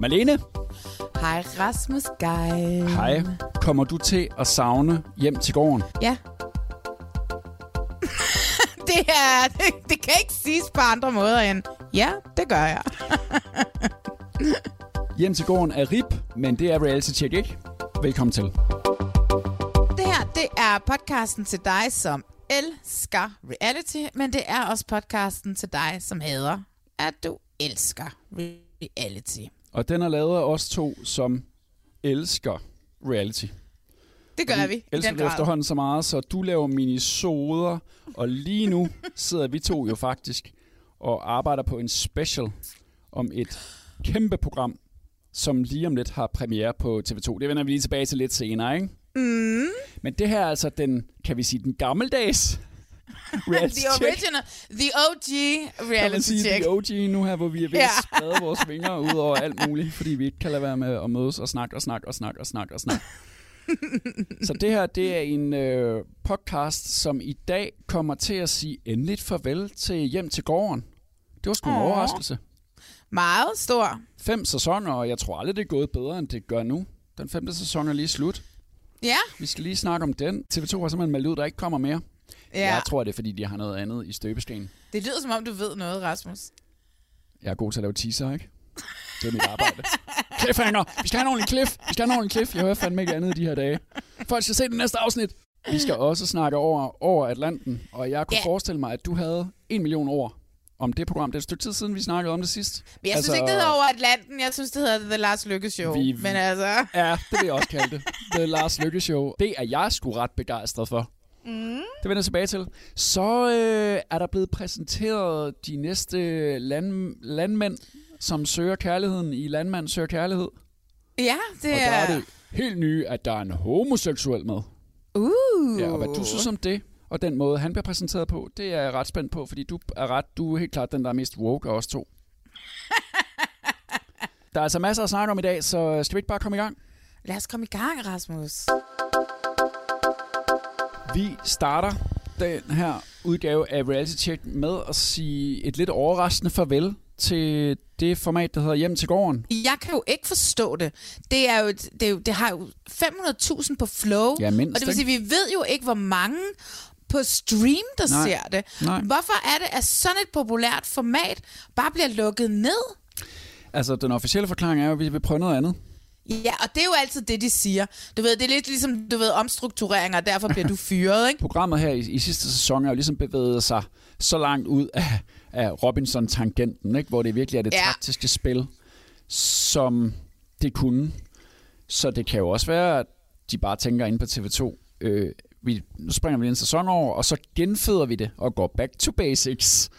Malene, Hej Rasmus Geil. hej. Kommer du til at savne hjem til gården? Ja. det, er, det, det kan ikke siges på andre måder end, ja, det gør jeg. Hjem til gården er RIP, men det er reality check ikke. Velkommen til. Det her, det er podcasten til dig, som elsker reality, men det er også podcasten til dig, som hader, at du elsker reality. Og den er lavet af os to, som elsker reality. Det gør vi elsker den grad. efterhånden så meget, så du laver minisoder, og lige nu sidder vi to jo faktisk og arbejder på en special om et kæmpe program, som lige om lidt har premiere på TV2. Det vender vi lige tilbage til lidt senere, ikke? Mm. Men det her er altså den, kan vi sige, den gammeldags reality The check. original, the OG Kan man reality sige, check. the OG nu her, hvor vi er ved Ja. at sprede vores vinger ud over alt muligt, fordi vi ikke kan lade være med at mødes og snakke og snakke og snakke og snakke og snakke. Så det her, det er en øh, podcast, som i dag kommer til at sige endeligt farvel til Hjem til gården. Det var sgu en Åh. overraskelse. Meget stor. Fem sæsoner, og jeg tror aldrig, det er gået bedre, end det gør nu. Den femte sæson er lige slut. Ja, Vi skal lige snakke om den. TV2 har simpelthen meldt ud, der ikke kommer mere. Ja. Jeg tror, det er, fordi de har noget andet i støbeskeen. Det lyder som om, du ved noget, Rasmus. Jeg er god til at lave teaser, ikke? Det er mit arbejde. Cliffhanger! Vi skal have en ordentlig cliff! Vi skal have en ordentlig cliff! Jeg hører fandme ikke andet i de her dage. Folk skal se det næste afsnit! Vi skal også snakke over, over Atlanten, og jeg kunne Ja. forestille mig, at du havde en million ord om det program. Det er et stykke tid siden, vi snakkede om det sidst. Men jeg altså, synes ikke, det hedder Over Atlanten. Jeg synes, det hedder The Lars Lykke Show. Vi- Men altså... Ja, det vil jeg også kalde det. Er Lars Lykke Show. Det er jeg sgu ret begejstret for. Mm. Det vender jeg tilbage til. Så øh, er der blevet præsenteret de næste land, landmænd, som søger kærligheden i Landmand søger kærlighed. Ja, det Og der er... er det helt nye, at der er en homoseksuel med. Uh. Ja, og hvad du synes om det, og den måde, han bliver præsenteret på, det er jeg ret spændt på, fordi du er ret, du er helt klart den, der er mest woke af os to. der er altså masser at snakke om i dag, så skal vi ikke bare komme i gang? Lad os komme i gang, Rasmus. Vi starter den her udgave af Reality Check med at sige et lidt overraskende farvel til det format, der hedder Hjem til gården. Jeg kan jo ikke forstå det. Det, er jo, et- det, er jo, det har jo 500.000 på Flow. Ja, mindst, og det vil sige, vi ved jo ikke, hvor mange på stream, der Nej. ser det. Nej. Hvorfor er det, at sådan et populært format bare bliver lukket ned? Altså, den officielle forklaring er jo, at vi vil prøve noget andet. Ja, og det er jo altid det, de siger. Du ved, det er lidt ligesom, du ved, omstruktureringer, og derfor bliver du fyret, ikke? Programmet her i, i sidste sæson er jo ligesom bevæget sig så langt ud af, af Robinson-tangenten, ikke? hvor det virkelig er det Ja. taktiske spil, som det kunne. Så det kan jo også være, at de bare tænker ind på TV2, øh, vi, nu springer vi en sæson over, og så genføder vi det og går back to basics.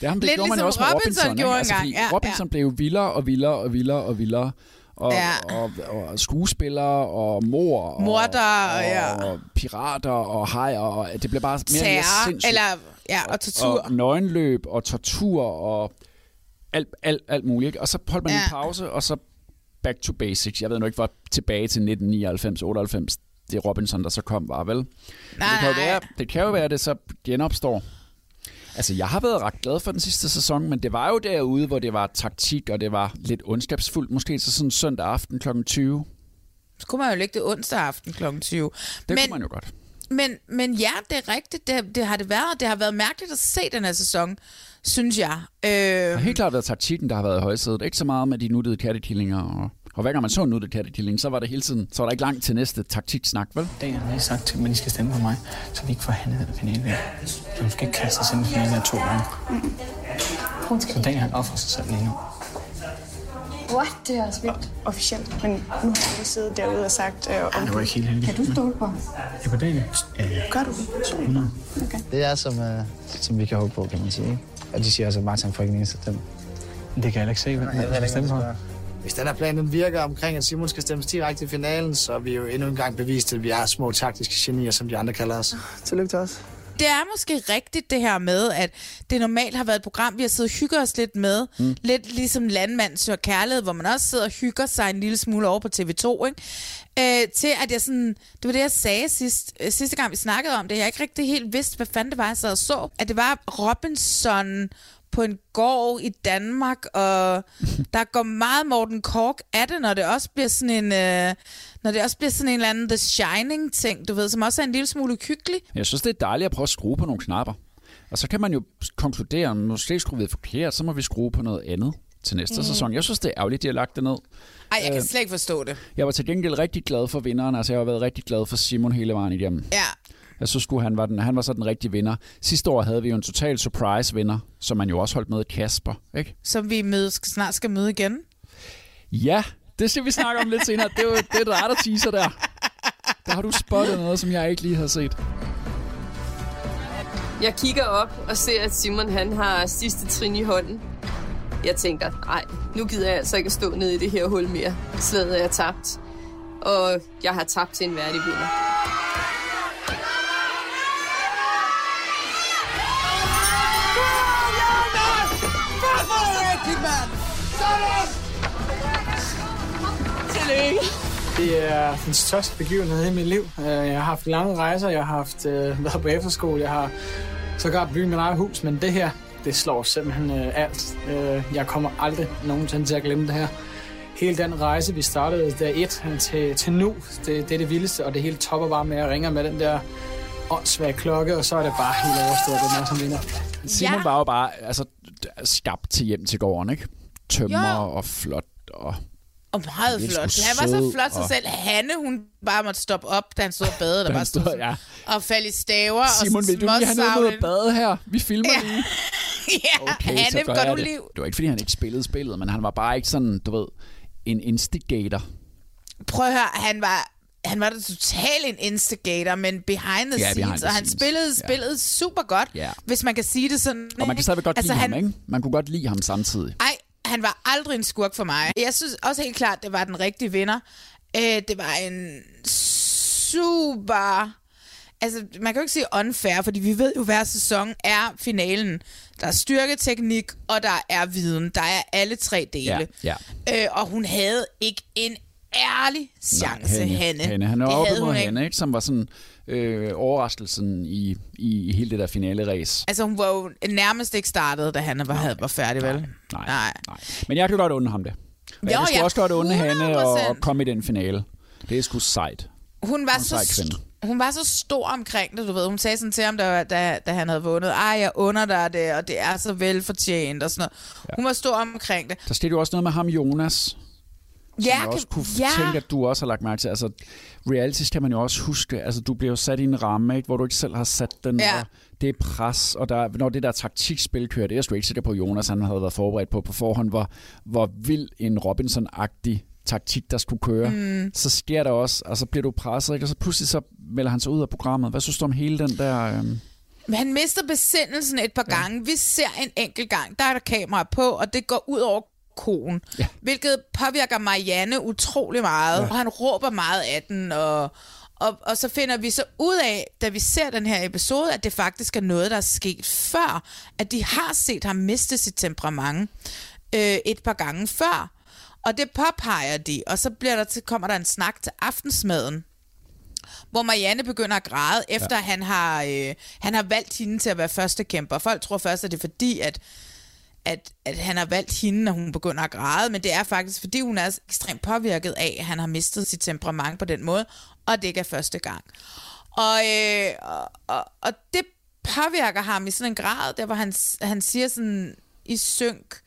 Det, ham, det Lidt gjorde man jo ligesom også med Robinson Robinson. gjorde? Altså, engang. fordi Ja, Robinson ja. blev jo vildere og vildere og vildere og vildere. Og, Ja. og, og skuespillere og mor og, Morder, og, ja. og pirater og hajer. Og det blev bare mere og mere Terror, sindssygt. eller, ja, og tortur. Og nøgenløb og tortur og alt, alt, alt muligt. Ikke? Og så holdt man ja. En pause, og så back to basics. Jeg ved nu ikke, hvor tilbage til 1999-98 det Robinson, der så kom, var vel? Men Nej, det, kan jo være, det kan jo være, at det så genopstår. Altså, jeg har været ret glad for den sidste sæson, men det var jo derude, hvor det var taktik, og det var lidt ondskabsfuldt. Måske så sådan søndag aften kl. 20. Så kunne man jo lægge det onsdag aften kl. 20. Det Men kunne man jo godt. men, men ja, det er rigtigt. Det, det har det været. Det har været mærkeligt at se den her sæson, synes jeg. Det Øh, har helt klart været taktikken, der har været i højsædet. Ikke så meget med de nuttede kattekillinger. Og, og hver gang man så en kattekilling, så var det hele tiden, så var der ikke langt til næste taktiksnak, vel? dag har jeg sagt til dem, at de skal stemme på mig, så vi ikke får handlet den finale. der. Så hun skal ikke kaste os ind i finalen to gange. Hun skal Så dagen han offrer sig selv lige nu. What? Det er også vildt officielt. Men nu har vi siddet derude og sagt... Øh, Ja, det var ikke helt heldigt. Kan du stole på? Ja, på dagen. Ja, Gør du det? Okay. Det er, som, uh, som vi kan håbe på, kan man sige. Og de siger også, at Martin får ikke den eneste stemme. det kan jeg ikke se, hvad jeg stemme på. Hvis den her plan den virker omkring, at Simon skal stemmes direkte i finalen, så er vi jo endnu en gang bevist, at vi er små taktiske genier, som de andre kalder os. Tillykke til os. det er måske rigtigt det her med, at det normalt har været et program, vi har siddet og hygget os lidt med. Mm. Lidt ligesom Landmand søger kærlighed, hvor man også sidder og hygger sig en lille smule over på TV2. Ikke? Øh, til at jeg sådan, det var det, jeg sagde sidst, øh, sidste gang, vi snakkede om det. Jeg ikke rigtig helt vidste, hvad fanden det var, jeg sad og så. At det var Robinson på en gård i Danmark, og der går meget Morten Kork af det, når det også bliver sådan en, øh, når det også bliver sådan en eller anden The Shining-ting, du ved, som også er en lille smule hyggelig. Jeg synes, det er dejligt at prøve at skrue på nogle knapper. Og så kan man jo konkludere, om måske skruer vi forkert, så må vi skrue på noget andet til næste mm. sæson. Jeg synes, det er ærgerligt, de har lagt det ned. Ej, jeg kan Øh. slet ikke forstå det. Jeg var til gengæld rigtig glad for vinderen. Altså, jeg har været rigtig glad for Simon hele vejen igennem. Ja, Jeg synes sgu, han var, den, han var så den rigtige vinder. Sidste år havde vi jo en total surprise-vinder, som man jo også holdt med Kasper, ikke? som vi møde, snart skal møde igen. Ja, det skal vi snakke om lidt senere. Det er jo det, er der, der teaser der. Der har du spottet noget, som jeg ikke lige havde set. Jeg kigger op og ser, at Simon han har sidste trin i hånden. Jeg tænker, nej, nu gider jeg altså ikke at stå nede i det her hul mere. Slaget er tabt. Og jeg har tabt til en værdig vinder. Det er den største begivenhed i mit liv. Øh, Jeg har haft lange rejser, jeg har haft øh, været på efterskole, jeg har sågar bygget mit eget hus, men det her, det slår simpelthen øh, alt. Øh, Jeg kommer aldrig nogensinde til at glemme det her. Hele den rejse, vi startede der et til, til nu, det, det er det vildeste, og det hele topper bare med at ringe med den der åndssvage klokke, og så er det bare helt overstået, den er som vinder. Simon ja. var jo bare altså, skabt til hjem til gården, ikke? Tømmer Jo. og flot og... Og meget flot. Han var så flot sig og- selv. Hanne, hun bare måtte stoppe op, da han stod og badede. Der bare stod ja. og falde i staver. Simon, og vil du lige have noget med at bade her? Vi filmer Ja. lige. ja, Okay, Hanne, jeg du det. liv? Det var ikke, fordi han ikke spillede spillet, men han var bare ikke sådan, du ved, en instigator. Prøv at høre, han var... Han var da totalt en instigator, men behind the Ja, scenes, behind the og han scenes. spillede Ja. spillet super godt, Ja. hvis man kan sige det sådan. Og man kan stadigvæk godt altså, lide han, ham, ikke? Man kunne godt lide ham samtidig. Ej, han var aldrig en skurk for mig. Jeg synes også helt klart, det var den rigtige vinder. Øh, det var en super... Altså, man kan jo ikke sige unfair, fordi vi ved jo, hver sæson er finalen. Der er styrketeknik, og der er viden. Der er alle tre dele. Ja, Øh, og hun havde ikke en ærlig chance, Nej, Hanne. Hanne. Han er Det oppe ikke. Hanne, ikke? som var sådan øh, overraskelsen i, i, i hele det der finale-race. Altså, hun var jo nærmest ikke startet, da Hanne var, havde, var færdig, vel? Nej, Nej. nej. Men jeg kan godt unde ham det. Og jeg Jo, kan sgu ja, også godt unde Hanne at, 100%. at komme i den finale. Det er sgu sejt. hun var, en så, sej kvinde. st- hun var så stor omkring det, du ved. Hun sagde sådan til ham, da, da, da han havde vundet, ej, jeg under dig det, og det er så velfortjent, og sådan noget. Ja. Hun var stor omkring det. Der skete jo også noget med ham, Jonas. Ja, jeg også kunne ja. tænke, at du også har lagt mærke til. Altså, reality skal man jo også huske. Altså, du bliver jo sat i en ramme, ikke, hvor du ikke selv har sat den. Ja. Og det er pres, og der, når det der taktikspil kører, det er jeg sgu ikke sikker på, Jonas han havde været forberedt på på forhånd, hvor, hvor vild en Robinson-agtig taktik, der skulle køre. Mm. Så sker der også, og så bliver du presset, ikke? og så pludselig så melder han sig ud af programmet. Hvad synes du om hele den der... Øhm... Men han mister besindelsen et par ja. gange. Vi ser en enkelt gang, der er der kamera på, og det går ud over konen. Ja. Hvilket påvirker Marianne utrolig meget, ja. og han råber meget af den, og, og, og så finder vi så ud af, da vi ser den her episode, at det faktisk er noget, der er sket før. At de har set ham miste sit temperament øh, et par gange før. Og det påpeger de, og så bliver der til, kommer der en snak til aftensmaden, hvor Marianne begynder at græde, efter ja. han, har, øh, han har valgt hende til at være første kæmper. Folk tror først, at det er fordi, at, at, at han har valgt hende, når hun begynder at græde, men det er faktisk, fordi hun er ekstremt påvirket af, at han har mistet sit temperament på den måde, og det ikke er første gang. Og, øh, og, og, og det påvirker ham i sådan en grad, der hvor han, han siger sådan i synk,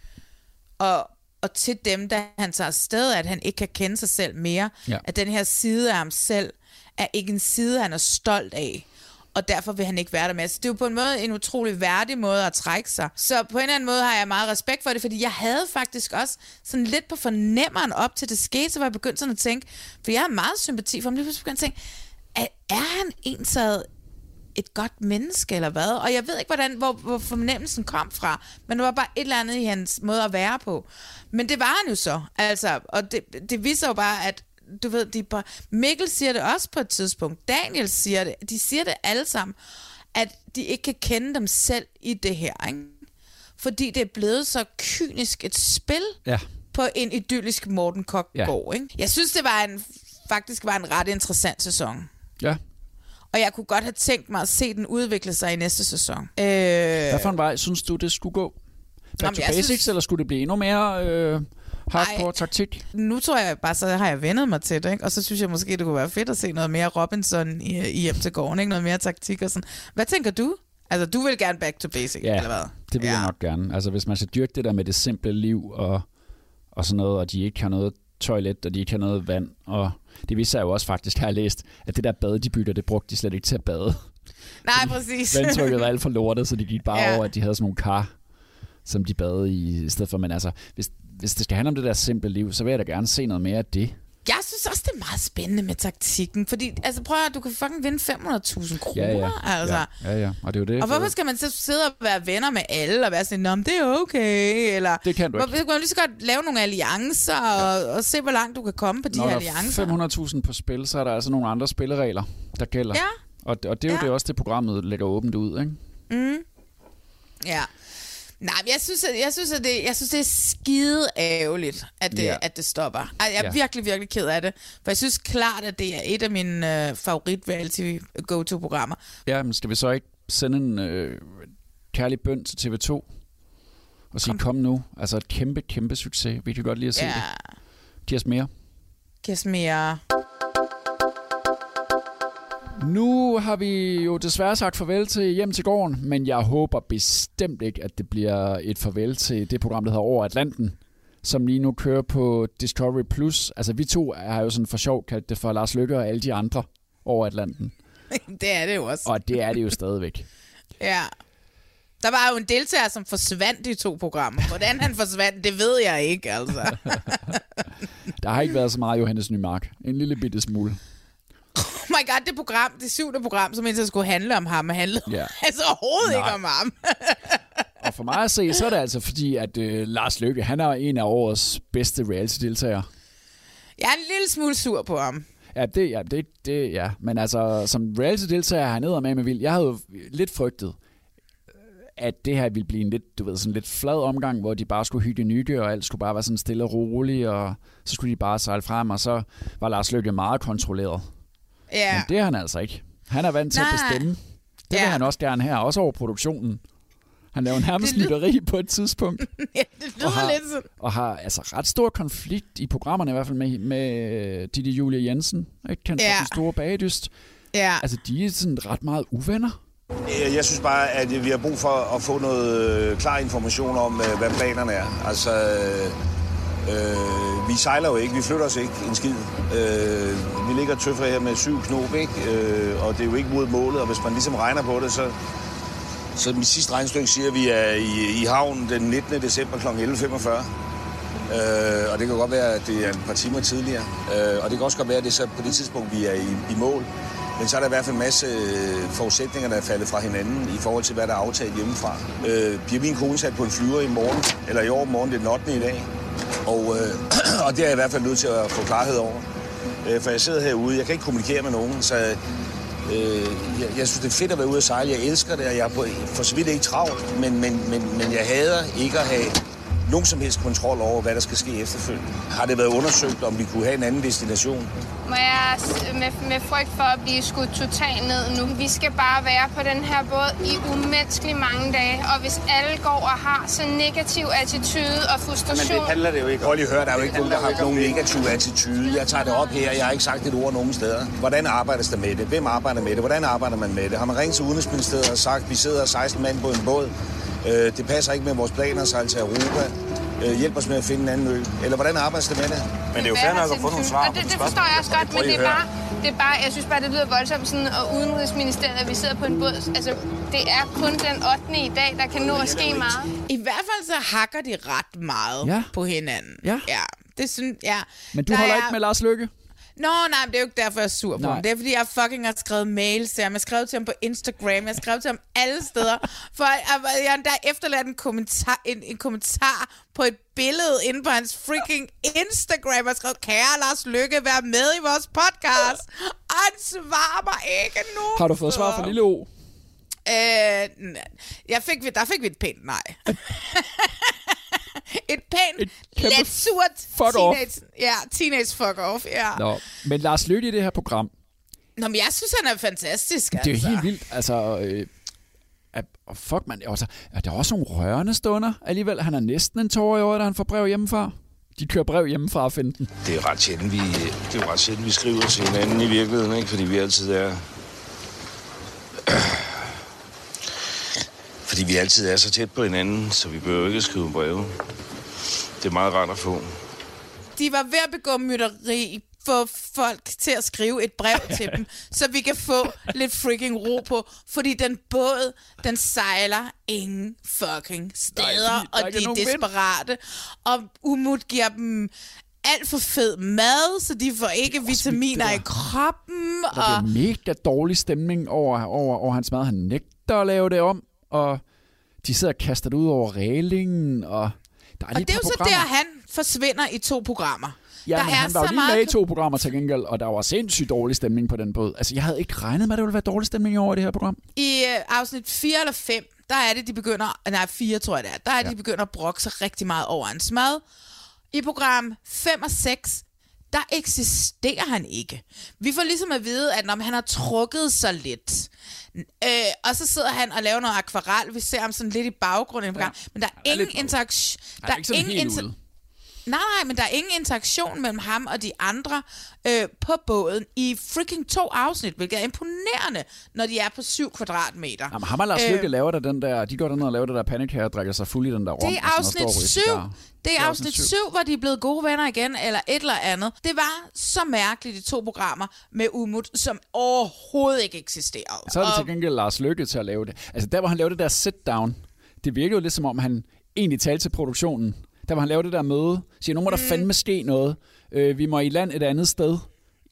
og, og til dem, da han tager afsted, at han ikke kan kende sig selv mere. Ja. At den her side af ham selv er ikke en side, han er stolt af. Og derfor vil han ikke være der med. Så det er jo på en måde en utrolig værdig måde at trække sig. Så på en eller anden måde har jeg meget respekt for det, fordi jeg havde faktisk også sådan lidt på fornemmeren op til det skete, så var jeg begyndt sådan at tænke, for jeg har meget sympati for ham, lige pludselig begyndte jeg at tænke, er, er han ensad et godt menneske, eller hvad? Og jeg ved ikke, hvordan, hvor, hvor fornemmelsen kom fra, men det var bare et eller andet i hans måde at være på. Men det var han jo så, altså, og det, det viser jo bare, at du ved, de bare, Mikkel siger det også på et tidspunkt, Daniel siger det, de siger det alle sammen, at de ikke kan kende dem selv i det her, ikke? Fordi det er blevet så kynisk et spil Ja. på en idyllisk Morten Kokgård, ikke? Jeg synes, det var en, faktisk var en ret interessant sæson. Ja. Og jeg kunne godt have tænkt mig at se den udvikle sig i næste sæson. Øh, Hvad for en vej synes du, det skulle gå? Back Jamen, to basics, synes- eller skulle det blive endnu mere øh, hardcore taktik? nu tror jeg bare, så har jeg vendet mig til det, ikke? og så synes jeg måske, det kunne være fedt at se noget mere Robinson i, i hjem til gården, ikke? noget mere taktik og sådan. Hvad tænker du? Altså, du vil gerne back to basic, Ja, eller hvad? det vil ja. jeg nok gerne. Altså, hvis man skal dyrke det der med det simple liv og, og sådan noget, og de ikke har noget toilet, og de ikke har noget vand, og det viser sig jo også faktisk, har jeg læst, at det der bad, de bytter, det brugte de slet ikke til at bade. Nej, præcis. Vandtrykket var alt for lortet, så de gik bare Ja. over, at de havde sådan nogle kar, som de badede i, i stedet for. Men altså, hvis, hvis det skal handle om det der simple liv, så vil jeg da gerne se noget mere af det. Jeg synes også, det er meget spændende med taktikken, fordi, altså prøv at du kan fucking vinde 500.000 kroner, Ja, ja. altså. ja, ja, ja. Og det er jo det. Og hvorfor skal man så sidde og være venner med alle og være sådan, Nå, men det er okay, eller... Det kan du ikke. Kan jo lige så godt lave nogle alliancer og, og se, hvor langt du kan komme på de Når her der alliancer. er 500.000 på spil, så er der altså nogle andre spilleregler, der gælder. Ja. Og, og det er jo Ja. det også, det programmet lægger åbent ud, ikke? Mm. Ja. Nej, jeg synes, at, jeg synes, at det, jeg synes, det er skide ærgerligt, at det, Ja. at det stopper. Ej, jeg er ja. virkelig, virkelig ked af det. For jeg synes klart, at det er et af mine øh, favorit reality go-to-programmer. Ja, men skal vi så ikke sende en øh, kærlig bøn til TV2? Og sige, kom. kom nu. Altså et kæmpe, kæmpe succes. Vi kan godt lide at se Ja. det. Giv os mere. Giv os mere... Nu har vi jo desværre sagt farvel til Hjem til gården, men jeg håber bestemt ikke, at det bliver et farvel til det program, der hedder Over Atlanten, som lige nu kører på Discovery+. Plus. Altså vi to har jo sådan for sjov kaldt det for Lars Lykke og alle de andre over Atlanten. det er det jo også. Og det er det jo stadigvæk. Ja. Der var jo en deltager, som forsvandt i to programmer. Hvordan han forsvandt, det ved jeg ikke, altså. Der har ikke været så meget Johannes Nymark. En lille bitte smule. Oh my god, det program, det syvende program, som indtil skulle handle om ham, handlede Ja. altså overhovedet Nej. ikke om ham. Og for mig at se, så er det altså fordi, at øh, Lars Lykke, han er en af årets bedste reality-deltagere. Jeg er en lille smule sur på ham. Ja, det, ja, det, det, ja. Men altså, som reality-deltager er han med med vild. Jeg havde jo lidt frygtet, at det her ville blive en lidt, du ved, sådan lidt flad omgang, hvor de bare skulle hygge nygge, og alt skulle bare være sådan stille og roligt, og så skulle de bare sejle frem, og så var Lars Lykke meget kontrolleret. Ja. Men det er han altså ikke. Han er vant til at Nej. bestemme. Det vil Ja. han også gerne her, også over produktionen. Han laver nærmest lytteri på et tidspunkt. ja, det lyder og har, lidt sådan. og har altså ret stor konflikt i programmerne, i hvert fald med, med Ditte Julia Jensen, ikke kendt Ja. for den store bagedyst. Ja. Altså, de er sådan ret meget uvenner. Øh, Jeg synes bare, at vi har brug for at få noget øh, klar information om, øh, hvad planerne er. Altså, øh, vi sejler jo ikke, vi flytter os ikke en skid. Øh, vi ligger tøffer her med syv knop, ikke? Øh, og det er jo ikke mod målet, og hvis man ligesom regner på det, så, så mit sidste regnstykke siger, at vi er i, i havnen den 19. december kl. 11.45. Øh, og det kan godt være, at det er et par timer tidligere. Øh, og det kan også godt være, at det er så på det tidspunkt, vi er i, i mål. Men så er der i hvert fald en masse øh, forudsætninger, der er faldet fra hinanden i forhold til, hvad der er aftalt hjemmefra. Øh, bliver min kone sat på en flyver i morgen, eller i morgen det er den 8. i dag. Og, øh, og det er jeg i hvert fald nødt til at få klarhed over. Øh, for jeg sidder herude, jeg kan ikke kommunikere med nogen, så øh, jeg, jeg synes, det er fedt at være ude at sejle. Jeg elsker det, og jeg er på, for så vidt ikke travlt, men, men, men, men jeg hader ikke at have nogen som helst kontrol over, hvad der skal ske efterfølgende. Har det været undersøgt, om vi kunne have en anden destination? Må jeg med, med frygt for at blive skudt totalt ned nu. Vi skal bare være på den her båd i umenneskelig mange dage. Og hvis alle går og har så negativ attitude og frustration... det jo ikke Prøv lige at høre, der er jo ikke nogen, der har haft nogen negativ attitude. Jeg tager det op her, jeg har ikke sagt et ord nogen steder. Hvordan arbejdes der med det? Hvem arbejder med det? Hvordan arbejder man med det? Har man ringet til Udenrigsministeriet og sagt, at vi sidder 16 mand på en båd? Øh, det passer ikke med vores planer, så til Europa. Øh, hjælp os med at finde en anden ø. Eller hvordan arbejdes der med det? Men det er jo fair nok at få nogle svar Og det, det forstår jeg også godt, men det er, bare, det er bare, jeg synes bare, det lyder voldsomt sådan, og Udenrigsministeriet, at vi sidder på en båd. Altså, det er kun den 8. i dag, der kan nå at ske meget. I hvert fald så hakker de ret meget Ja. på hinanden. Ja. ja. Det synes, ja. Men du Der holder er- ikke med Lars Lykke? Nå, nej, men det er jo ikke derfor, jeg er sur på Nej. ham. Det er, fordi jeg fucking har skrevet mails til ham. Jeg har skrevet til ham på Instagram. Jeg har skrevet til ham alle steder. For jeg, jeg endda efterladt en kommentar, en, en kommentar på et billede inde på hans freaking Instagram. Jeg har skrevet, kære Lars Lykke, vær med i vores podcast. Og han svarer mig ikke nu. Har du fået svar fra Lille O? Øh, jeg fik, der fik vi et pænt nej. et pænt, Et lidt surt fuck off. teenage, ja, teenage fuck off. Ja. Nå, men Lars Lykke i det her program, Nå, men jeg synes, han er fantastisk. det er jo altså. helt vildt. Altså, øh, at, og fuck man, altså, er der også nogle rørende stunder alligevel? Han er næsten en tår i år, da han får brev hjemmefra. De kører brev hjemmefra og finder den. Det er ret sjældent, vi, det er jo ret sjældent, vi skriver til hinanden i virkeligheden, ikke? fordi vi altid er... Fordi vi altid er så tæt på hinanden, så vi behøver ikke at skrive breve. Det er meget rart at få. De var ved at begå mytteri få folk til at skrive et brev til dem, så vi kan få lidt freaking ro på, fordi den båd, den sejler ingen fucking steder, der er og de er nogen vind. desperate, og Umut giver dem alt for fed mad, så de får ikke vitaminer i kroppen, Der og bliver mega dårlig stemning over, over, over hans mad. Han nægter at lave det om, og de sidder og kaster det ud over reglingen, og der er og det er jo så der, han forsvinder i to programmer. Ja, der men er han var jo lige meget med i to programmer til gengæld, og der var sindssygt dårlig stemning på den båd. Altså, jeg havde ikke regnet med, at der ville være dårlig stemning over i det her program. I øh, afsnit 4 eller 5, der er det, de begynder... Nej, 4 tror jeg det er. Der er ja. de begynder at brokke sig rigtig meget over hans mad. I program 5 og 6, der eksisterer han ikke. Vi får ligesom at vide, at når han har trukket sig lidt, øh, og så sidder han og laver noget akvarel, vi ser ham sådan lidt i baggrunden ja. men der er er ingen interaktion. Der er ikke sådan ingen helt inter- ude. Nej, nej, men der er ingen interaktion mellem ham og de andre øh, på båden i freaking to afsnit, hvilket er imponerende, når de er på 7 kvadratmeter. Jamen, ham og Lars Øh, Lykke laver der den der, de går derned og laver det der panic her og drikker sig fuld i den der rum. Det er afsnit står 7. og ryger cigar. Det er afsnit 7, hvor de er blevet gode venner igen, eller et eller andet. Det var så mærkeligt, de to programmer med Umut, som overhovedet ikke eksisterede. Så er det til gengæld Lars Lykke til at lave det. Altså der, hvor han lavede det der sit-down, det virker jo lidt som om, han egentlig talte til produktionen. Der, han lavede det der møde, siger, nu må der Mm. fandme ske noget. Øh, vi må i land et andet sted.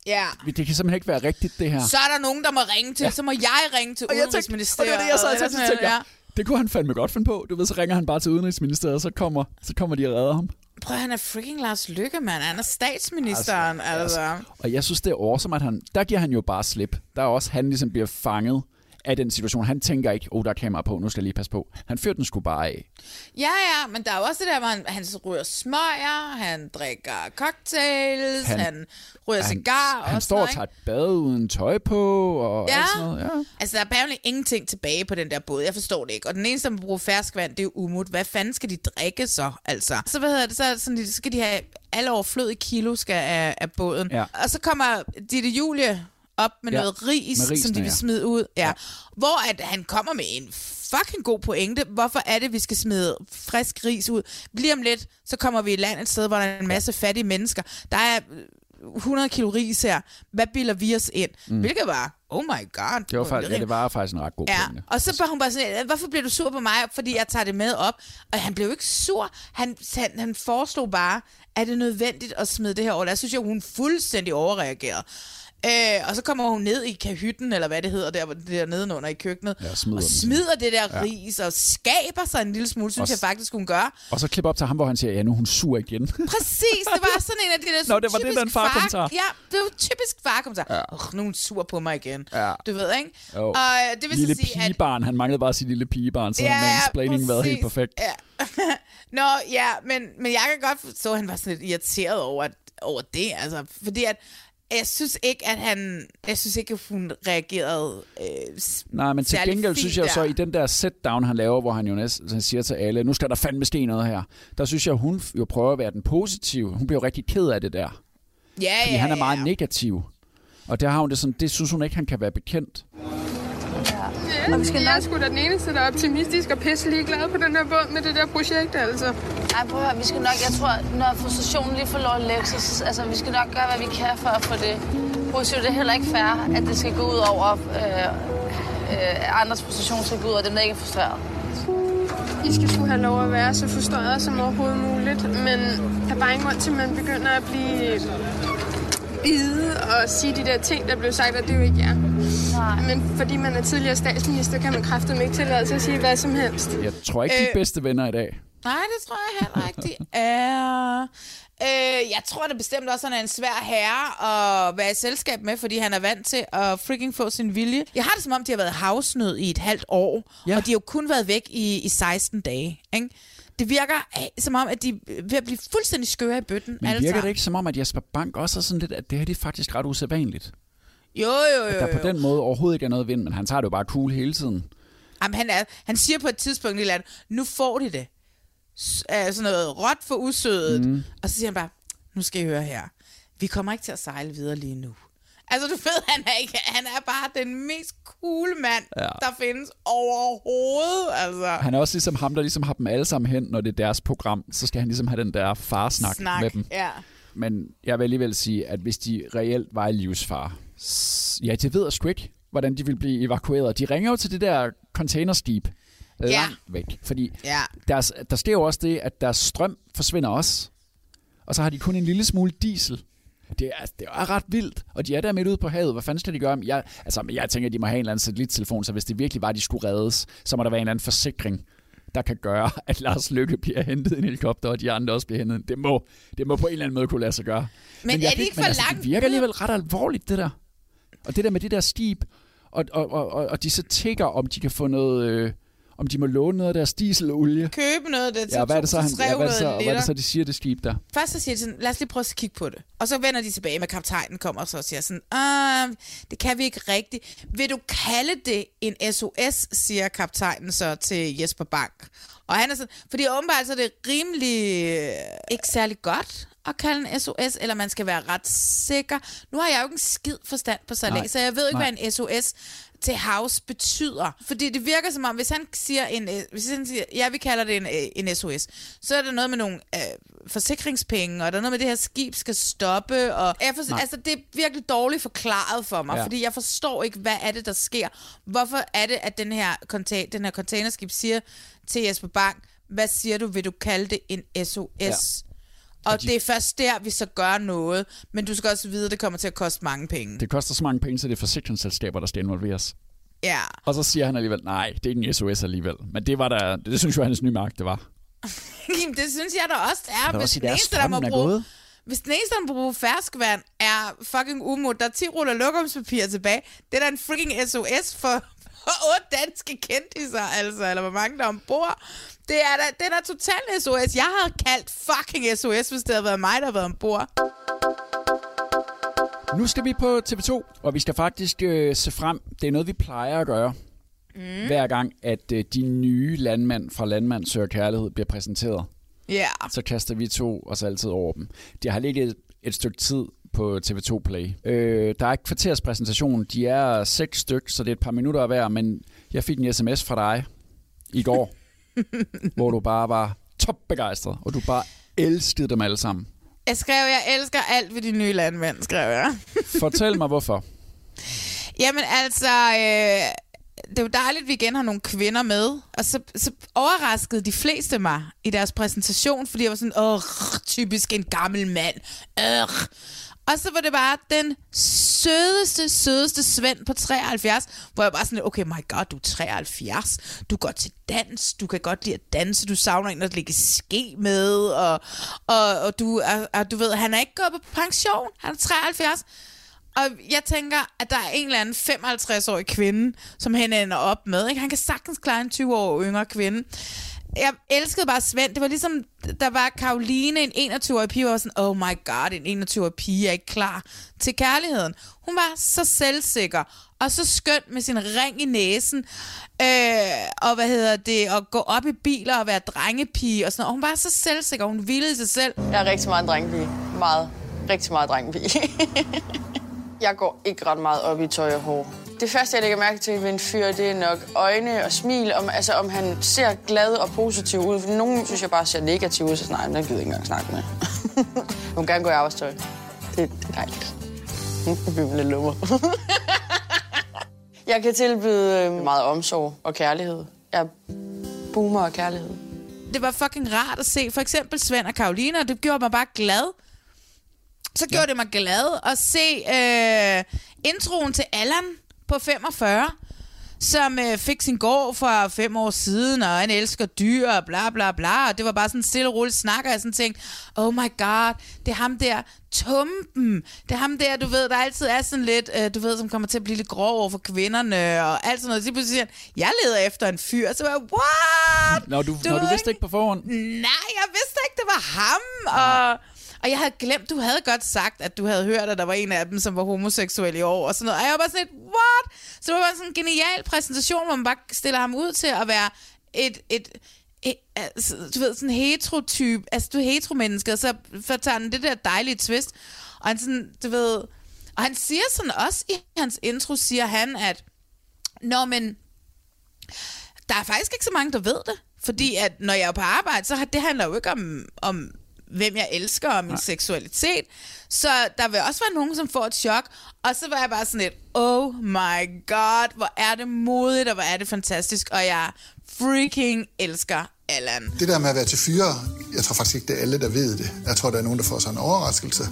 Ja. Det kan simpelthen ikke være rigtigt, det her. Så er der nogen, der må ringe til, ja. så må jeg ringe til Og jeg tænkte- Udenrigsministeriet. Og det var det, jeg sad og tænkte, noget, tænker, det kunne han fandme godt finde på. Du ved, så ringer han bare til Udenrigsministeriet, og så kommer, så kommer de og redder ham. Prøv, han er freaking Lars Lykke, mand. Han er statsministeren, altså. altså. Og jeg synes, det er awesome, at han, der giver han jo bare slip. Der er også, han ligesom bliver fanget af den situation. Han tænker ikke, oh, der er kamera på, nu skal jeg lige passe på. Han fører den sgu bare af. Ja, ja, men der er jo også det der, hvor han, han ryger smøger, han drikker cocktails, han, Han- han ryger han, cigar og han sådan står og tager et bad uden tøj på, og Ja. sådan noget. Ja. Altså, der er apparently ingenting tilbage på den der båd. Jeg forstår det ikke. Og den eneste, der må bruge ferskvand, det er jo umut. Hvad fanden skal de drikke så, altså? Så, hvad hedder det, så, sådan, så skal de have alle overflødige kilo skal af, af båden. Ja. Og så kommer Ditte Julie op med Ja, noget ris, med risene, som de vil smide ud. Ja. ja. Hvor at han kommer med en fucking god pointe. Hvorfor er det, vi skal smide frisk ris ud? Lige om lidt, så kommer vi i land et sted, hvor der er en masse fattige mennesker. Der er øh, 100 kilo ris her. Hvad bilder vi os ind? Mm. Hvilket var, oh my god. Det var, faktisk, ja, det var faktisk en ret god Ja, pointe. og så var hun bare sådan, hvorfor bliver du sur på mig, fordi jeg tager det med op? Og han blev ikke sur. Han, han, han foreslog bare, er det nødvendigt at smide det her over? Jeg synes jo, hun fuldstændig overreagerede. Øh, og så kommer hun ned i kahytten, eller hvad det hedder, der, der nedenunder i køkkenet, Ja, smider og smider det der Ja. ris, og skaber sig en lille smule, synes Og jeg faktisk, hun gør. Og så klip op til ham, hvor han siger, ja, nu hun sur igen. Præcis, det var sådan en af de der Nå, det var det, den farkommentar. Ja, det var typisk farkommentar. Ja. Oh, nu er hun sur på mig igen. Ja. Du ved, ikke? Jo. Og øh, det vil lille så sige, at... pigebarn. Han manglede bare sit lille pigebarn, så ja, Ja, mansplaining været helt perfekt. Ja. Nå, ja, men, men jeg kan godt forstå, at han var sådan lidt irriteret over, at, over det, altså, fordi at jeg synes ikke, at han, jeg synes ikke, at hun reagerede øh, Nej, men til gengæld synes jeg så, der. i den der set-down, han laver, hvor han jo næsten siger til alle, nu skal der fandme ske noget her, der synes jeg, hun jo prøver at være den positive. Hun bliver jo rigtig ked af det der. Ja, Fordi ja, han er ja. meget negativ. Og der har hun det sådan, det synes hun ikke, han kan være bekendt. Ja, og vi skal jeg er sgu da den eneste, der er optimistisk og pisse ligeglad på den her båd med det der projekt, altså. Ej, prøv at høre, vi skal nok, jeg tror, når frustrationen lige får lov at lægge så- altså, vi skal nok gøre, hvad vi kan for at få det positivt. Det er heller ikke fair, at det skal gå ud over, øh, øh, andres frustration skal gå ud over dem, der ikke er frustreret. I skal sgu have lov at være så frustreret som overhovedet muligt, men der er bare ingen grund til, at man begynder at blive bide og sige de der ting, der blev sagt, og det er jo ikke jer. Nej. Men fordi man er tidligere statsminister, kan man kraftedeme ikke tillade sig at sige hvad som helst. Jeg tror ikke, de er Øh. bedste venner i dag. Nej, det tror jeg heller ikke, de er. Øh, jeg tror da bestemt også, at han er en svær herre at være i selskab med, fordi han er vant til at freaking få sin vilje. Jeg har det som om, de har været havsnød i et halvt år, ja. og de har jo kun været væk i, i 16 dage. Ikke? Det virker øh, som om, at de er ved at blive fuldstændig skøre i bøtten. Men virker det ikke som om, at Jesper Bank også er sådan lidt, at det her det er faktisk ret usædvanligt? Jo, jo, jo. At der på den måde overhovedet ikke er noget vind, men han tager det jo bare cool hele tiden. Jamen, han, er, han siger på et tidspunkt et eller andet, nu får de det. Øh, sådan noget råt for usødet. Mm. Og så siger han bare, nu skal I høre her. Vi kommer ikke til at sejle videre lige nu. Altså, du ved, han er, ikke, han er bare den mest cool mand, Ja. der findes overhovedet. Altså. Han er også ligesom ham, der ligesom har dem alle sammen hen, når det er deres program. Så skal han ligesom have den der farsnak Snak, med dem. Ja. Men jeg vil alligevel sige, at hvis de reelt var i livsfar, ja, det ved jeg sgu ikke, hvordan de vil blive evakueret. De ringer jo til det der containerskib langt Ja. væk, fordi Ja. deres, der sker jo også det, at deres strøm forsvinder også, og så har de kun en lille smule diesel. Det er, det er ret vildt, og de er der midt ude på havet. Hvad fanden skal de gøre? Jeg, altså, jeg tænker, at de må have en eller anden satellittelefon, så hvis det virkelig var, at de skulle reddes, så må der være en eller anden forsikring, der kan gøre, at Lars Lykke bliver hentet i en helikopter, og de andre også bliver hentet. Det må, det må på en eller anden måde kunne lade sig gøre. Men jeg er det ikke men for altså, langt Det virker alligevel ret alvorligt, det der. Og det der med det der skib, og, og, og, og, og de så tigger, om de kan få noget... Øh, om de må låne noget af deres dieselolie. Købe noget af det til Ja, hvad er det så, han, ja, hvad er det så, 300 og hvad er det så, de siger, det skib der? Først så siger de sådan, lad os lige prøve at kigge på det. Og så vender de tilbage med kaptajnen, kommer og så siger sådan, ah, det kan vi ikke rigtigt. Vil du kalde det en SOS, siger kaptajnen så til Jesper Bank. Og han er sådan, fordi åbenbart så er det rimelig øh, ikke særlig godt at kalde en SOS, eller man skal være ret sikker. Nu har jeg jo ikke en skid forstand på salat, så jeg ved ikke, Nej. hvad en SOS til house betyder. Fordi det virker som om, hvis han siger, en, øh, hvis han siger ja, vi kalder det en, øh, en SOS, så er der noget med nogle øh, forsikringspenge, og der er noget med, det her skib skal stoppe. Og jeg for, Nej. altså, det er virkelig dårligt forklaret for mig, ja. fordi jeg forstår ikke, hvad er det, der sker. Hvorfor er det, at den her, contain, den her containerskib siger til Jesper Bank, hvad siger du, vil du kalde det en SOS? Ja. Og, de- det er først der, vi så gør noget. Men du skal også vide, at det kommer til at koste mange penge. Det koster så mange penge, så det er forsikringsselskaber, der skal involveres. Ja. Og så siger han alligevel, nej, det er ikke en SOS alligevel. Men det var der, det, det synes jo, hans nye mark, det var. Det synes jeg da også, det er. da Hvis også den, eneste, der må er bruge, hvis den eneste, der må bruge ferskvand, er fucking umod. Der er 10 ruller lokumspapir tilbage. Det er da en freaking SOS for otte danske kendiser, altså. Eller hvor mange der er ombord. Det er da, det er da total SOS. Jeg havde kaldt fucking SOS, hvis det havde været mig, der havde været ombord. Nu skal vi på TV2, og vi skal faktisk øh, se frem. Det er noget, vi plejer at gøre. Mm. Hver gang, at øh, de nye landmænd fra Landmand Søger Kærlighed bliver præsenteret, Ja. Yeah. så kaster vi to os altid over dem. Det har ligget et, et stykke tid på TV2 Play. Øh, der er ikke kvarters præsentation. De er seks styk, så det er et par minutter hver, men jeg fik en sms fra dig i går, hvor du bare var topbegejstret, og du bare elskede dem alle sammen. Jeg skrev, jeg elsker alt ved de nye landmænd, skrev jeg. Fortæl mig, hvorfor. Jamen altså, øh, det er jo dejligt, at vi igen har nogle kvinder med. Og så, så overraskede de fleste mig i deres præsentation, fordi jeg var sådan, åh, typisk en gammel mand. Øh. Og så var det bare den sødeste, sødeste Svend på 73, hvor jeg bare sådan, okay, my god, du er 73, du går til dans, du kan godt lide at danse, du savner en at ligge ske med, og, og, og du, er, og, du ved, han er ikke gået på pension, han er 73. Og jeg tænker, at der er en eller anden 55-årig kvinde, som han ender op med. Ikke? Han kan sagtens klare en 20 år yngre kvinde. Jeg elskede bare Svend. Det var ligesom, der var Karoline, en 21-årig pige, og var sådan, oh my god, en 21-årig pige er ikke klar til kærligheden. Hun var så selvsikker, og så skøn med sin ring i næsen, øh, og hvad hedder det, at gå op i biler og være drengepige og sådan noget. Og hun var så selvsikker, hun ville sig selv. Jeg er rigtig meget en drengepige. Meget. Rigtig meget drengepige. jeg går ikke ret meget op i tøj og hår. Det første, jeg lægger mærke til ved en fyr, det er nok øjne og smil. Om, altså, om han ser glad og positiv ud. For nogen synes jeg bare ser negativ ud, så sådan, nej, den gider jeg ikke engang snakke med. Hun vil gerne gå i arbejdstøj. Det, det er dejligt. Nu bliver lidt lummer. jeg kan tilbyde øh, meget omsorg og kærlighed. Jeg boomer og kærlighed. Det var fucking rart at se for eksempel Svend og Karoline, og det gjorde mig bare glad. Så gjorde ja. det mig glad at se øh, introen til Allan på 45, som øh, fik sin gård for fem år siden, og han elsker dyr, og bla bla bla. Og det var bare sådan en stille og roligt snak, og jeg sådan tænkte, oh my god, det er ham der, tumpen. Det er ham der, du ved, der altid er sådan lidt, øh, du ved, som kommer til at blive lidt grov over for kvinderne, og alt sådan noget. Så pludselig siger han, jeg leder efter en fyr. Så var jeg, what? Nå, du, du, nå, du vidste ikke på forhånd? Nej, jeg vidste ikke, det var ham. Og... Og jeg havde glemt, du havde godt sagt, at du havde hørt, at der var en af dem, som var homoseksuel i år, og sådan noget. Og jeg var bare sådan lidt, what? Så det var bare sådan en genial præsentation, hvor man bare stiller ham ud til at være et, et, et altså, du ved, sådan en heterotype, altså du er heteromenneske, og så tager han det der dejlige twist, og han sådan, du ved, og han siger sådan også i hans intro, siger han, at, nå, men, der er faktisk ikke så mange, der ved det, fordi at når jeg er på arbejde, så har, det handler jo ikke om, om hvem jeg elsker og min Nej. seksualitet. Så der vil også være nogen, som får et chok. Og så var jeg bare sådan lidt, oh my god, hvor er det modigt, og hvor er det fantastisk. Og jeg freaking elsker Allan. Det der med at være til fyre, jeg tror faktisk ikke, det er alle, der ved det. Jeg tror, der er nogen, der får sådan en overraskelse.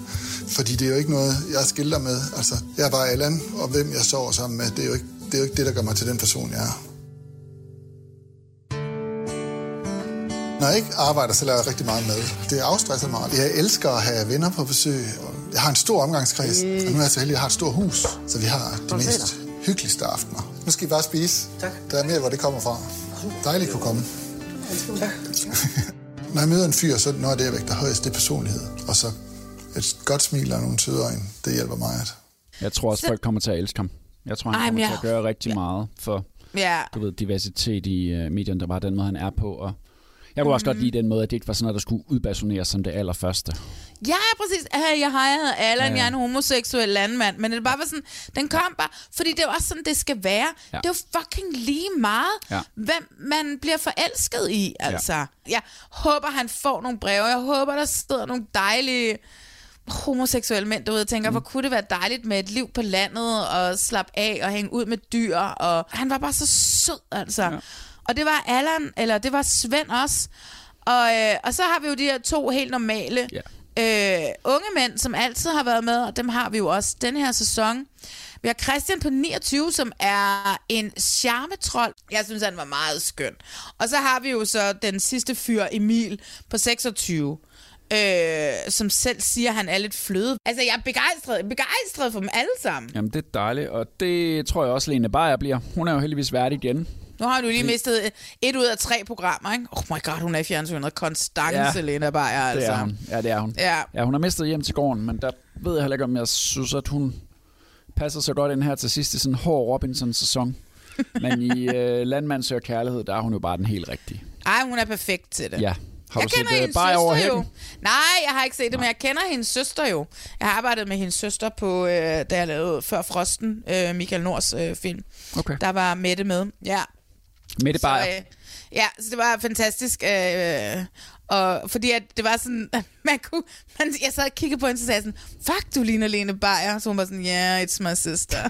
Fordi det er jo ikke noget, jeg skilder med. Altså, jeg er bare Allan, og hvem jeg sover sammen med, det er jo ikke det, er jo ikke det der gør mig til den person, jeg er. Når jeg ikke arbejder, så laver jeg rigtig meget mad. Det afstresser mig. Jeg elsker at have venner på besøg. Jeg har en stor omgangskreds, mm. og nu er jeg så heldig, at jeg har et stort hus, så vi har de mest hyggeligste aftener. Nu skal I bare spise. Tak. Der er mere, hvor det kommer fra. Dejligt kunne komme. Tak. Når jeg møder en fyr, så noget af det, jeg vægter højst, det er personlighed. Og så et godt smil og nogle søde øjne, det hjælper mig. At... Jeg tror også, folk kommer til at elske ham. Jeg tror, han Ej, kommer jeg... til at gøre rigtig ja. meget for ja. du ved, diversitet i uh, medierne, der bare den måde, han er på. Og jeg kunne mm. også godt lide den måde, at det ikke var sådan noget, der skulle udbasuneres som det allerførste. Ja, præcis. Hey, jeg hedder Allan, ja, ja. jeg er en homoseksuel landmand. Men det bare var sådan, den kom bare, fordi det er også sådan, det skal være. Ja. Det er jo fucking lige meget, ja. hvem man bliver forelsket i, altså. Ja. Jeg håber, han får nogle breve. Jeg håber, der sidder nogle dejlige homoseksuelle mænd derude og tænker, mm. hvor kunne det være dejligt med et liv på landet og slappe af og hænge ud med dyr. Og han var bare så sød, altså. Ja. Og det var Allan, eller det var Svend også. Og, øh, og så har vi jo de her to helt normale yeah. øh, unge mænd, som altid har været med, og dem har vi jo også den her sæson. Vi har Christian på 29, som er en charmetrol. Jeg synes, han var meget skøn. Og så har vi jo så den sidste fyr, Emil, på 26 øh, som selv siger, at han er lidt fløde. Altså, jeg er begejstret, begejstret for dem alle sammen. Jamen, det er dejligt, og det tror jeg også, Lene Beyer bliver. Hun er jo heldigvis værdig igen. Nu har du lige mistet et ud af tre programmer, ikke? Oh my god, hun er i fjernsynet. Konstance, ja, Lena Beyer, altså. Det er hun. Ja, det er hun. Ja. ja. hun har mistet hjem til gården, men der ved jeg heller ikke, om jeg synes, at hun passer så godt ind her til sidst i sådan en hård Robinson-sæson. men i øh, Landmand søger kærlighed, der er hun jo bare den helt rigtige. Ej, hun er perfekt til det. Ja. Har jeg du kender set hendes bare over søster jo. Nej, jeg har ikke set det, Nej. men jeg kender hendes søster jo. Jeg har arbejdet med hendes søster på, øh, da jeg lavede Før Frosten, øh, Michael Nords øh, film. Okay. Der var Mette med. Ja, Mette Bayer. Så, øh, ja, så det var fantastisk. Øh, og fordi at det var sådan, man kunne, man, jeg sad og kiggede på hende, så sagde sådan, fuck, du ligner Lene Beyer. Så hun var sådan, yeah, it's my sister.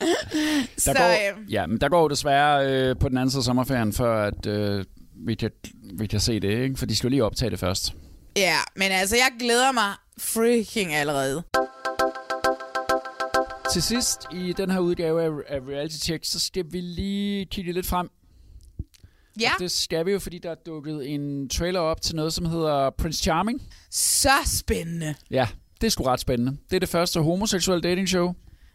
Der Så, går, øh, ja, men der går jo desværre øh, på den anden side af sommerferien, før at, øh, vi, kan, vi kan se det, ikke? For de skal jo lige optage det først. Ja, men altså, jeg glæder mig freaking allerede. Til sidst i den her udgave af, Reality Check, så skal vi lige kigge lidt frem. Ja. Og det skal vi jo, fordi der er dukket en trailer op til noget, som hedder Prince Charming. Så spændende. Ja, det er sgu ret spændende. Det er det første homoseksuelle dating show.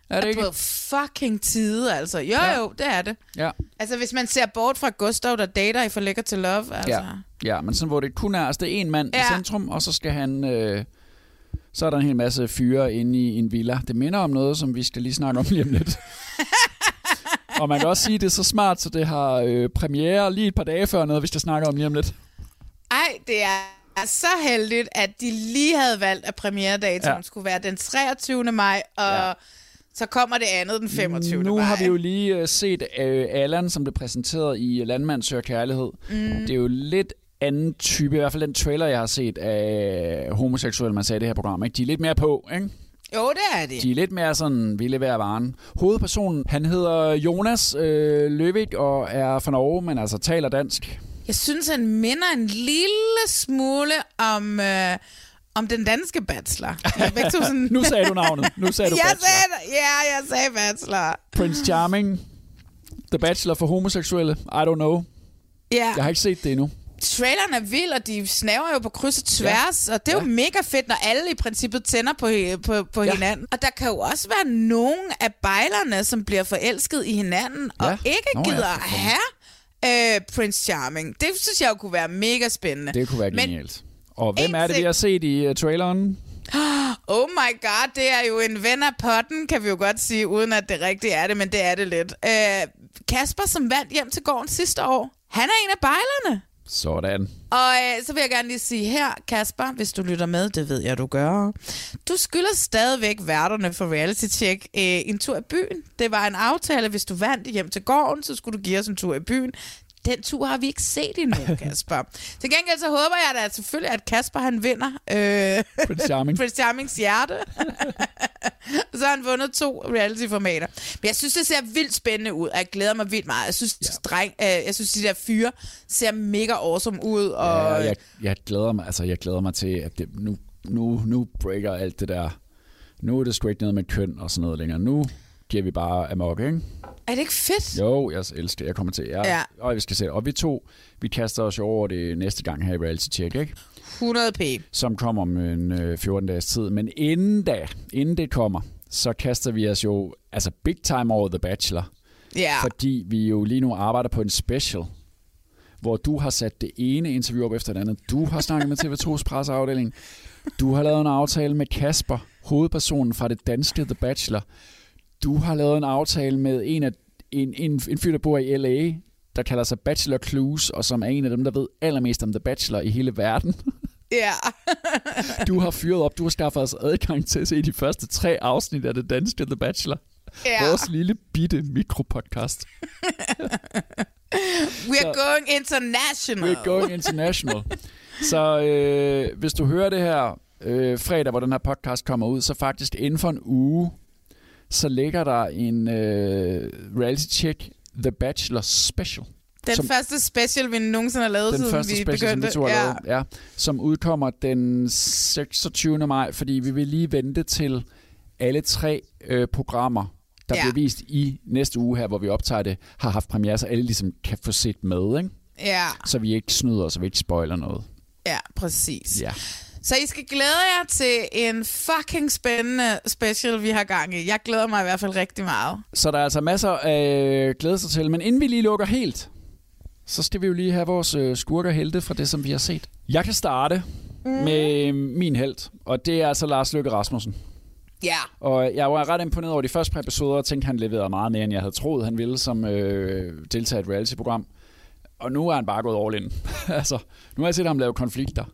Er det ikke? På fucking tide, altså. Jo, Ja. jo, det er det. Ja. Altså, hvis man ser bort fra Gustav, der dater i For Lækker til Love, altså. Ja. ja, men sådan hvor det kun er, altså det er en mand ja. i centrum, og så skal han... Øh, så er der en hel masse fyre inde i en villa. Det minder om noget, som vi skal lige snakke om lige om lidt. og man kan også sige, at det er så smart, så det har øh, premiere lige et par dage før noget, vi skal snakke om lige om lidt. Ej, det er så heldigt, at de lige havde valgt, at premieredatoen Ja. skulle være den 23. maj, og ja. så kommer det andet den 25. Nu maj. har vi jo lige øh, set øh, Allan, som blev præsenteret i Landmand søger kærlighed. Mm. Det er jo lidt anden type, i hvert fald den trailer, jeg har set af homoseksuelle, man sagde i det her program. Ikke? De er lidt mere på, ikke? Jo, det er det. De er lidt mere sådan, ville være varen. Hovedpersonen, han hedder Jonas øh, Løvik og er fra Norge, men altså taler dansk. Jeg synes, han minder en lille smule om, øh, om den danske bachelor. Sådan... Nu sagde du navnet. Nu sagde du jeg bachelor. sagde. Ja, jeg sagde bachelor. Prince Charming, The Bachelor for homoseksuelle, I don't know. Ja. Jeg har ikke set det endnu. Traileren er vild, og de snaver jo på kryds og tværs, ja. og det er jo mega fedt, når alle i princippet tænder på, på, på ja. hinanden. Og der kan jo også være nogen af bejlerne, som bliver forelsket i hinanden, ja. og ikke Nå, ja, gider for fanden. have øh, Prince Charming. Det synes jeg jo kunne være mega spændende. Det kunne være Men genialt. Og hvem er det, vi har set i uh, traileren? Oh my god, det er jo en ven af potten, kan vi jo godt sige, uden at det rigtigt er det, men det er det lidt. Øh, Kasper, som vandt hjem til gården sidste år, han er en af bejlerne. Sådan. Og øh, så vil jeg gerne lige sige her, Kasper, hvis du lytter med, det ved jeg, du gør. Du skylder stadigvæk værterne for Reality Check øh, en tur i byen. Det var en aftale, hvis du vandt hjem til gården, så skulle du give os en tur i byen. Den tur har vi ikke set endnu, Kasper. Til gengæld så håber jeg da selvfølgelig, at Kasper han vinder øh, Prince Charming. Prince Charmings hjerte. så har han vundet to reality-formater. Men jeg synes, det ser vildt spændende ud, og jeg glæder mig vildt meget. Jeg synes, ja. dreng, øh, jeg synes de der fyre ser mega awesome ud. Og, Ja, jeg, jeg, glæder mig, altså, jeg glæder mig til, at det, nu, nu, nu breaker alt det der. Nu er det sgu ikke noget med køn og sådan noget længere. Nu giver vi bare amok, ikke? Er det ikke fedt? Jo, jeg elsker det. Jeg kommer til. Ja. Ja. Og vi skal se. Og vi to, vi kaster os over det næste gang her i Reality Check, ikke? 100 p. Som kommer om en øh, 14 dages tid. Men inden da, inden det kommer, så kaster vi os jo altså big time over The Bachelor. Ja. Fordi vi jo lige nu arbejder på en special, hvor du har sat det ene interview op efter det andet. Du har snakket med TV2's presseafdeling. Du har lavet en aftale med Kasper, hovedpersonen fra det danske The Bachelor. Du har lavet en aftale med en af en, en, en fyr, der bor i L.A., der kalder sig Bachelor Clues, og som er en af dem, der ved allermest om The Bachelor i hele verden. Ja. Du har fyret op, du har skaffet os adgang til at se de første tre afsnit af det danske The Bachelor. Ja. Vores lille bitte mikropodcast. We are Så- going international. We're going international. Så øh, hvis du hører det her øh, fredag, hvor den her podcast kommer ud, så faktisk inden for en uge, så ligger der en øh, reality check The Bachelor Special. Den som, første special, vi nogensinde har lavet, den siden første vi special, som begyndte. vi to har ja. lavet, ja, som udkommer den 26. maj, fordi vi vil lige vente til alle tre øh, programmer, der Ja. bliver vist i næste uge her, hvor vi optager det, har haft premiere, så alle ligesom kan få set med, ikke? ja, så vi ikke snyder, så vi ikke spoiler noget. ja, præcis. Ja. Så I skal glæde jer til en fucking spændende special, vi har gang i. Jeg glæder mig i hvert fald rigtig meget. Så der er altså masser af glæde sig til. Men inden vi lige lukker helt, så skal vi jo lige have vores øh, skurker helte fra det, som vi har set. Jeg kan starte mm. med min held, og det er altså Lars Løkke Rasmussen. Ja. Og jeg var ret imponeret over de første par episoder, og tænkte, han leverede meget mere, end jeg havde troet, han ville som øh, deltager i et reality-program. Og nu er han bare gået all in. altså, nu har jeg set ham lave konflikter.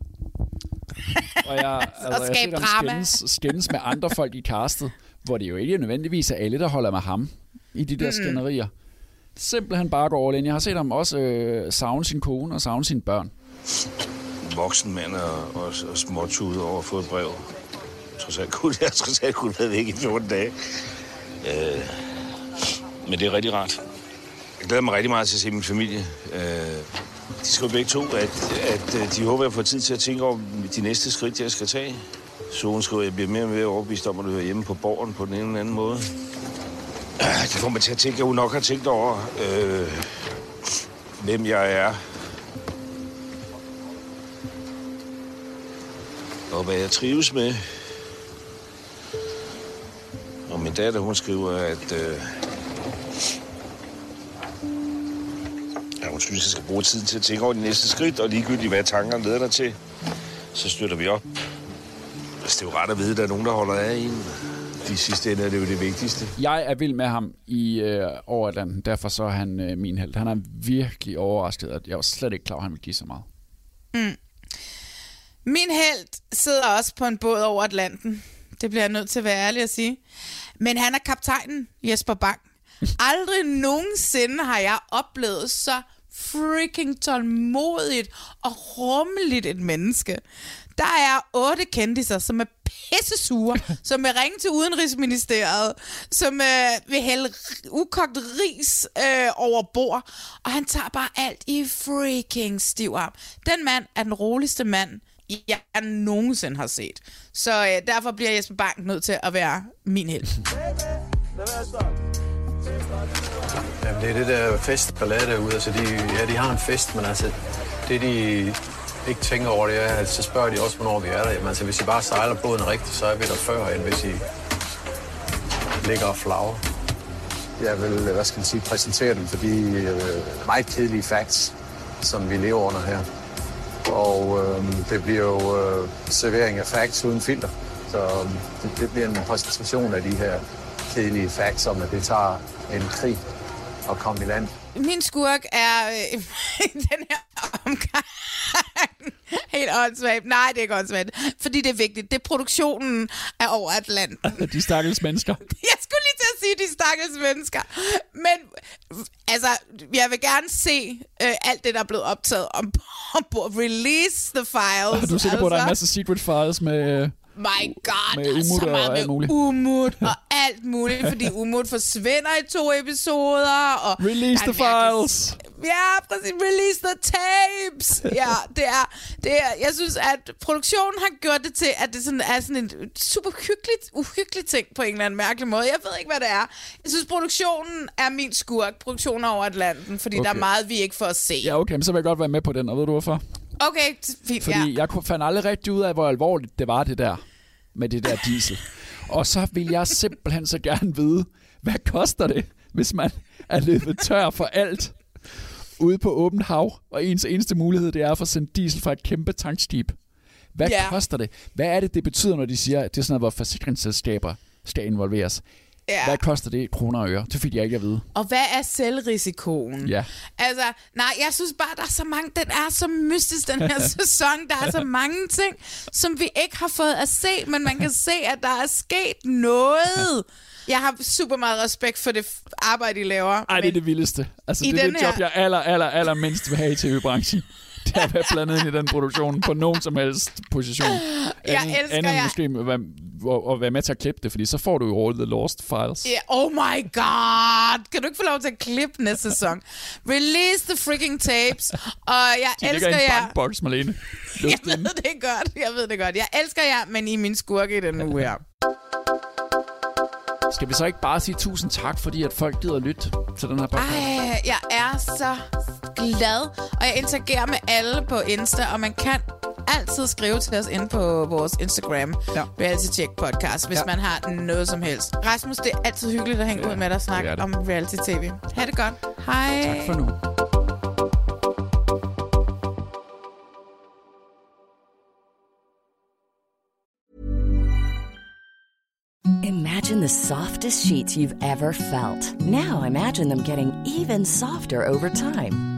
Og jeg, altså, jeg set ham skændes, skændes med andre folk i castet, hvor det jo ikke nødvendigvis er alle, der holder med ham i de der Mm-mm. skænderier. Simpelthen bare går all in. Jeg har set ham også øh, savne sin kone og savne sine børn. voksen mand og, og, og småtude over at få et brev. Trods alt kunne, jeg trods alt kunne være væk i 14 dage. Øh, Men det er rigtig rart. Jeg glæder mig rigtig meget til at se min familie. Øh, de skriver begge to, at, at øh, de håber, at jeg får tid til at tænke over de næste skridt, jeg skal tage. Så hun skriver, at jeg bliver mere og mere overbevist om, at du hører hjemme på borgen på den ene eller anden måde. Det får mig til at tænke, at hun nok har tænkt over, øh, hvem jeg er. Og hvad jeg trives med. Og min datter, hun skriver, at... Øh, hun synes, jeg skal bruge tiden til at tænke over de næste skridt, og ligegyldigt, hvad tankerne leder dig til, så støtter vi op. Altså, det er jo ret at vide, at der er nogen, der holder af en. De sidste ende er det jo det vigtigste. Jeg er vild med ham i øh, over Atlanten, derfor så er han øh, min held. Han er virkelig overrasket, at jeg var slet ikke klar, at han ville give så meget. Mm. Min held sidder også på en båd over Atlanten. Det bliver jeg nødt til at være ærlig at sige. Men han er kaptajnen, Jesper Bang. Aldrig nogensinde har jeg oplevet så freaking tålmodigt og rummeligt et menneske. Der er otte kendiser, som er pisse sure, som vil ringe til Udenrigsministeriet, som øh, vil hælde ukogt ris øh, over bord, og han tager bare alt i freaking stiv arm. Den mand er den roligste mand, jeg nogensinde har set. Så øh, derfor bliver Jesper Bank nødt til at være min held. Jamen, det er det der festballade derude. Altså, de, ja, de har en fest, men altså, det de ikke tænker over, det er, at så spørger de også, hvornår vi er der. Jamen, altså, hvis I bare sejler båden rigtigt, så er vi der før, end hvis I ligger og flagrer. Jeg vil, øh, hvad skal man sige, præsentere dem for de øh, meget kedelige facts, som vi lever under her. Og øh, det bliver jo øh, servering af facts uden filter. Så øh, det, det bliver en præsentation af de her kedelige facts om, at det tager en krig at komme i land. Min skurk er øh, den her omgang helt åndssvagt. Nej, det er ikke åndssvagt, fordi det er vigtigt. Det er produktionen af over Atlanten. De stakkels mennesker. Jeg skulle lige til at sige de stakkels mennesker. Men altså, jeg vil gerne se øh, alt det, der er blevet optaget om, om Release the files. Er du sikker på, at der er en altså. masse secret files med... My god, Med der er så og meget alt med muligt. Umut og alt muligt, fordi Umut forsvinder i to episoder. Og Release the files. Ja, præcis. Release the tapes. Ja, det er, det er, jeg synes, at produktionen har gjort det til, at det sådan er sådan en super hyggeligt, uhyggelig ting på en eller anden mærkelig måde. Jeg ved ikke, hvad det er. Jeg synes, produktionen er min skurk. Produktionen over Atlanten, fordi okay. der er meget, vi ikke får at se. Ja, okay, men så vil jeg godt være med på den, og ved du hvorfor? Okay, fint, Fordi ja. jeg fandt aldrig rigtig ud af, hvor alvorligt det var, det der med det der diesel. Og så vil jeg simpelthen så gerne vide, hvad koster det, hvis man er løbet tør for alt ude på åbent hav, og ens eneste mulighed, det er at få sendt diesel fra et kæmpe tankskib. Hvad Ja. koster det? Hvad er det, det betyder, når de siger, at det er sådan noget, hvor forsikringsselskaber skal involveres? Ja. Hvad koster det kroner og øre? Det fik jeg ikke at vide. Og hvad er selvrisikoen? Ja. Altså, nej, jeg synes bare, der er så mange, den er så mystisk, den her sæson. Der er så mange ting, som vi ikke har fået at se, men man kan se, at der er sket noget. Jeg har super meget respekt for det arbejde, I laver. Ej, det er det vildeste. Altså, det er det job, her- jeg aller, aller, aller mindst vil have i tv-branchen. Det er at være blandet ind i den produktion på nogen som helst position. Jeg Anden- elsker Andet end jer. måske med, være, at, at være med til at klippe det, fordi så får du jo all the lost files. Ja, oh my god! Kan du ikke få lov til at klippe næste sæson? Release the freaking tapes. Og jeg De ligger elsker i en jer. bankboks, Malene. Jeg ved det godt. Jeg ved det godt. Jeg elsker jer, men I er min skurke i den uge her. Skal vi så ikke bare sige tusind tak, fordi at folk gider lytte til den her podcast? Ej, jeg er så glad, og jeg interagerer med alle på Insta, og man kan altid skrive til os inde på vores Instagram, ja. Reality Check Podcast, hvis ja. man har noget som helst. Rasmus, det er altid hyggeligt at hænge ja, ud med dig og snakke om reality tv. Ha' det godt. Hej. Tak for nu. Imagine the softest sheets you've ever felt. Now imagine them getting even softer over time.